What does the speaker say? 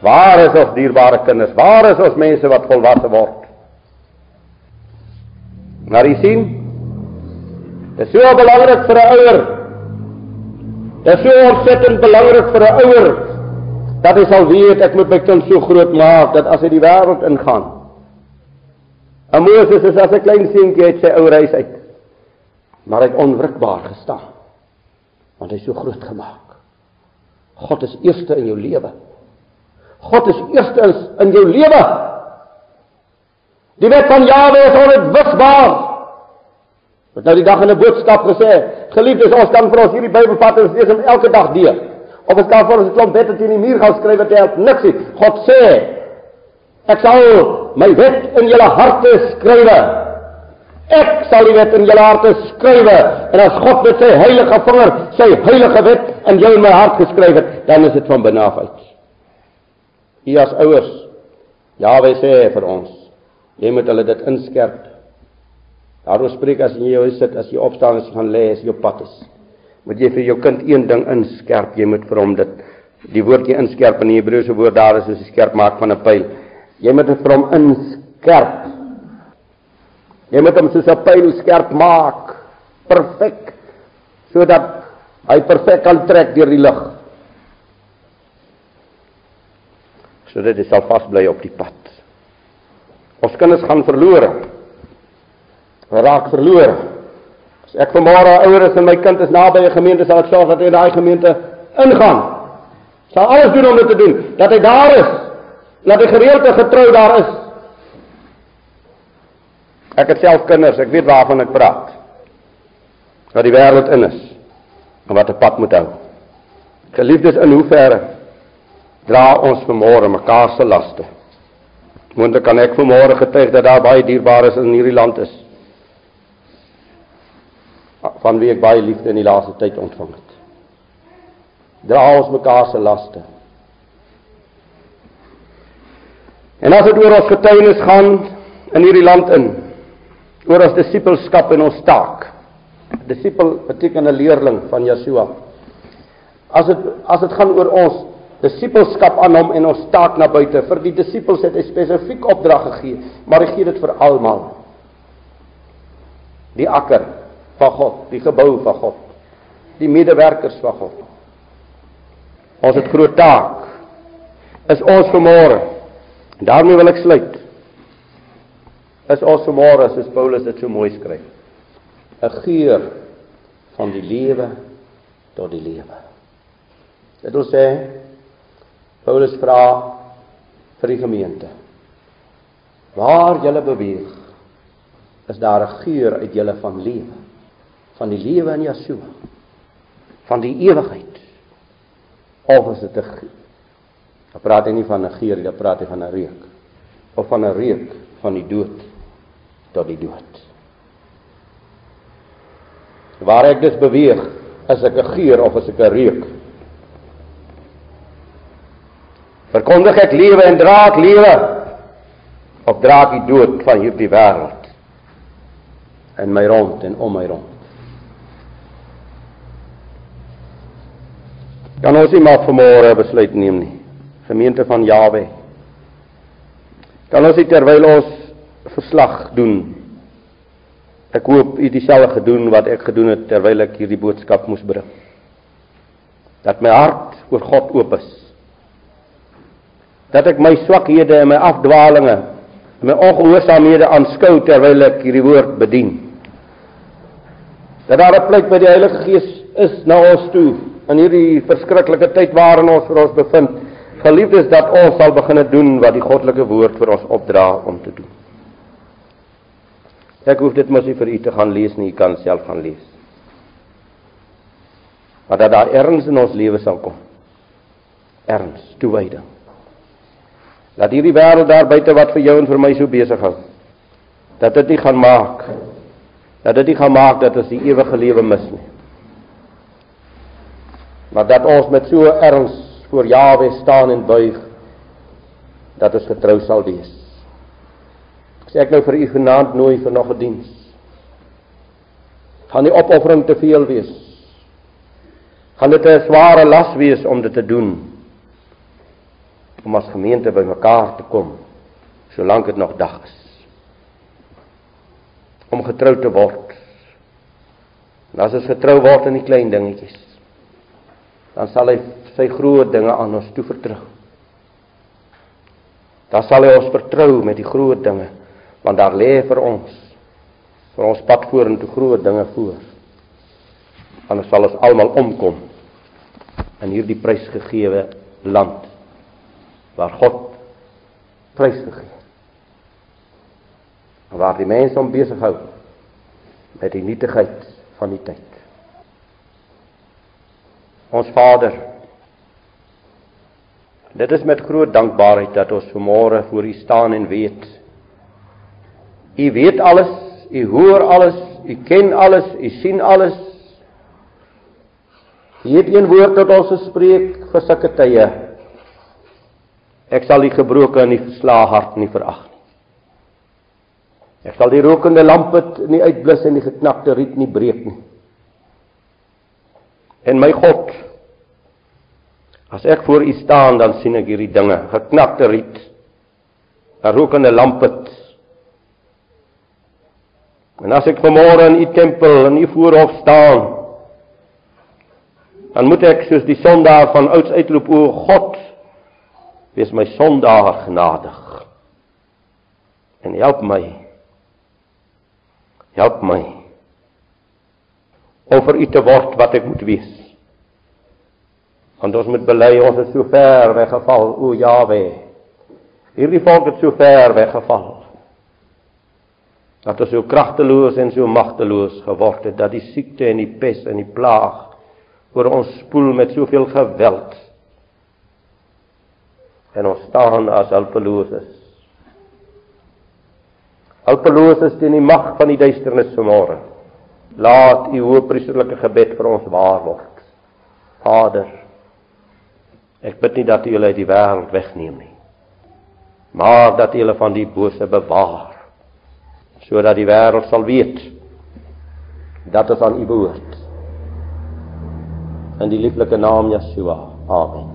Waar is ons dierbare kinders? Waar is ons mense wat volwasse word? Maar jy sien, dit is so belangrik vir 'n ouer. Dit is so ontsettend belangrik vir 'n ouer dat hy sal weet ek moet my kind so groot maak dat as hy die wêreld ingaan. En Moses is as 'n klein seentjie uit sy ou reis uit. Maar hy het onwrikbaar gestaan. Want hy is so groot gemaak. God is eerste in jou lewe. God is eerste in jou lewe. Die wet van Jahwe is onbetwisbaar. Wat nou die dag in 'n boodskap gesê, geliefdes, ons kan vir ons hierdie Bybel vat en lees hom elke dag deur. Of ons kan vir ons 'n klomp wette teen die muur gaan skryf wat help niks nie. God sê, ek sal my wet in julle harte skrywe. Ek sal die wet in julle harte skrywe en as God met sy heilige vinger sy heilige wet in jou en my hart geskryf het, dan is dit van binne af uit. U as ouers, Jahwe sê vir ons, jy moet hulle dit inskerp. Daarom spreek as jy jou sit, as jy opstaan en jy gaan lê, as jy op pad is, moet jy vir jou kind een ding inskerp. Jy moet vir hom dit die woordjie inskerp in die Hebreëse woord daar is soos 'n skerp maak van 'n pyl. Jy moet dit vir hom inskerp. Jy moet hom soos 'n pyl skerp maak, perfek, sodat hy perfek kan trek deur die lug. Sodat hy sal vasbly op die pad. Ons kinders gaan verlore. Raak verlore. As ek vanmôre ouer is en my kind is naby 'n gemeente, sal ek sorg dat hy in daai gemeente ingaan. Sal alles doen om dit te doen dat hy daar is. Dat hy gereeld en getrou daar is. Ek het self kinders, ek weet waarvan ek praat. Wat die wêreld in is en wat 'n pad moet hou. Geliefdes in hoeverre dra ons vanmôre mekaar se laste. Moontlik kan ek vanmôre getuig dat daar baie dierbares in hierdie land is. Van wie ek baie liefde in die laaste tyd ontvang het. Dra ons mekaar se laste. En as dit oor ons getuienis gaan in hierdie land in, oor ons disipelskap en ons taak. Disipel beteken 'n leerling van Yeshua. As dit as dit gaan oor ons disipelskap aan hom en ons taak na buite. Vir die disipels het hy spesifiek opdrag gegee, maar hy gee dit vir almal. Die akker van God, die gebou van God, die medewerkers van God. Ons het groot taak. Is ons vanmôre. En daarmee wil ek sluit. Is ons vanmôre soos Paulus dit so mooi skryf. 'n Geur van die lewe tot die lewe. Dit wil sê Paulus vra vir die gemeente. Waar julle beweeg, is daar 'n geur uit julle van lewe, van die lewe in Yeshua, van die ewigheid. Of is dit 'n Dan praat hy nie van 'n geur, dan praat hy van 'n reuk. Of van 'n reuk van die dood tot die dood. Waar ek dus beweeg, is ek 'n geur of is ek 'n reuk? Verkondig ek lewe en dra ek lewe of dra die dood van hierdie wêreld in my rond en om my rond. Kan ons nie maar vanmôre besluit neem nie. Gemeente van Jawe. Kan ons nie terwyl ons verslag doen. Ek hoop u dieselfde gedoen wat ek gedoen het terwyl ek hierdie boodskap moes bring. Dat my hart oor God oop is dat ek my swakhede en my afdwalinge en my ongehoorsaamhede aanskou terwyl ek hierdie woord bedien. Dat daar 'n plek by die Heilige Gees is na ons toe in hierdie verskriklike tyd waarin ons vir ons bevind. Geliefdes dat ons sal begine doen wat die goddelike woord vir ons opdra om te doen. Ek hoef dit mos nie vir u te gaan lees nie, u kan self gaan lees. Maar dat daar erns in ons lewe sal kom. Erns, toewyding. Dat hierdie wêreld daar buite wat vir jou en vir my so besig is, dat dit nie gaan maak dat dit nie gaan maak dat ons die ewige lewe mis nie. Maar dat ons met so erns voor Jawe staan en buig dat ons getrou sal wees. Ek sê ek nou vir u genaamd nooi vir nog 'n diens. Gaan die opoffering te veel wees? Gaan dit 'n sware las wees om dit te doen? Om as gemeente bymekaar te kom solank dit nog dag is. Om getrou te word. En as ons getrou word in die klein dingetjies, dan sal hy sy groot dinge aan ons toevertrou. Dan sal hy ons vertrou met die groot dinge, want daar lê vir ons vir ons pad vorentoe groot dinge voor. Anders sal ons almal omkom in hierdie prysgegewe land waar God prys gegee. Waar die mense hom besig hou met die nietigheid van die tyd. Ons Vader, dit is met groot dankbaarheid dat ons vanmôre voor U staan en weet U weet alles, U hoor alles, U ken alles, U sien alles. U het een woord tot ons gespreek vir sulke tye. Ek sal die gebroke en die verslae hart nie verag nie. Ek sal die rokende lampe nie uitblus en die geknakte riet nie breek nie. En my God, as ek voor U staan, dan sien ek hierdie dinge, geknakte riet, 'n rokende lampe. En as ek vanmôre in U tempel in U voorhof staan, dan moet ek soos die sondaar van ouds uitroep o God, wees my sondaar genadig. En help my. Help my om vir U te word wat ek moet wees. Want ons moet bely ons is so ver weggeval, o Jawe. Hierdie volk het so ver weggeval. Dat ons so kragteloos en so magteloos geword het dat die siekte en die pes en die plaag oor ons spoel met soveel geweld en ons staan as hulpeloses. Hulpeloses teen die mag van die duisternis vanmôre. Laat u hoëpriesterlike gebed vir ons waar word. Vader, ek bid nie dat u hulle uit die wêreld wegneem nie, maar dat u hulle van die bose bewaar, sodat die wêreld sal weet dat ons aan u behoort. In die lieflike naam Yeshua. Amen.